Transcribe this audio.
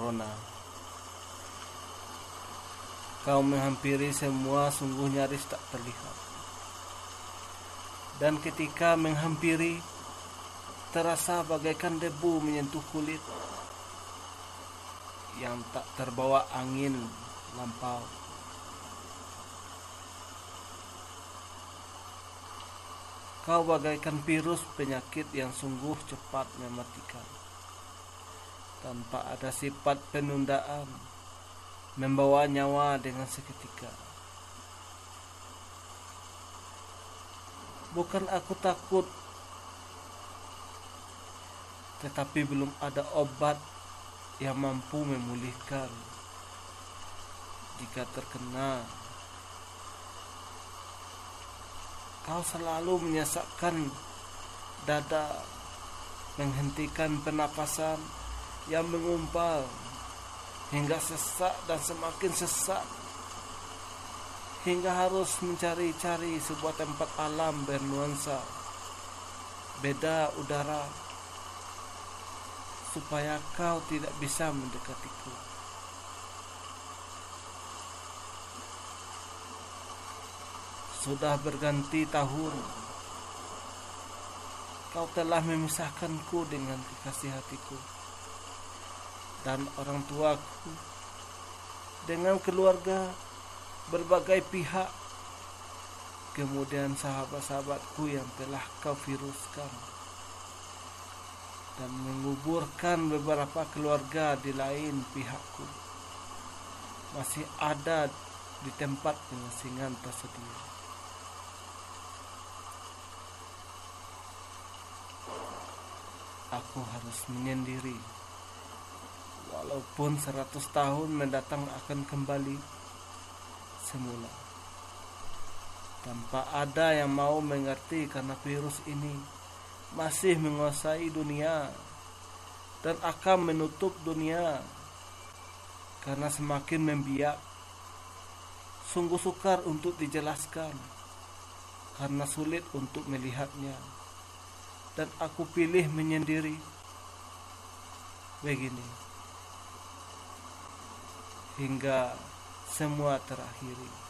corona. Kau menghampiri semua sungguh nyaris tak terlihat. Dan ketika menghampiri, terasa bagaikan debu menyentuh kulit yang tak terbawa angin lampau. Kau bagaikan virus penyakit yang sungguh cepat mematikan. Tanpa ada sifat penundaan, membawa nyawa dengan seketika. Bukan aku takut, tetapi belum ada obat yang mampu memulihkan jika terkena Kau selalu menyesakkan dada, menghentikan pernapasan yang mengumpal hingga sesak dan semakin sesak hingga harus mencari-cari sebuah tempat alam bernuansa beda udara supaya kau tidak bisa mendekatiku. Sudah berganti tahun Kau telah memisahkanku dengan kekasih hatiku Dan orang tuaku. Dengan keluarga Berbagai pihak. Kemudian sahabat-sahabatku yang telah kau viruskan. Dan menguburkan beberapa keluarga di lain pihakku. Masih ada di tempat pengasingan tersedia. Aku harus menyendiri. Walaupun seratus tahun mendatang akan kembali semula. Tanpa ada yang mau mengerti karena virus ini masih menguasai dunia dan akan menutup dunia karena semakin membiak. Sungguh sukar untuk dijelaskan karena sulit untuk melihatnya dan aku pilih menyendiri begini hingga semua terakhiri.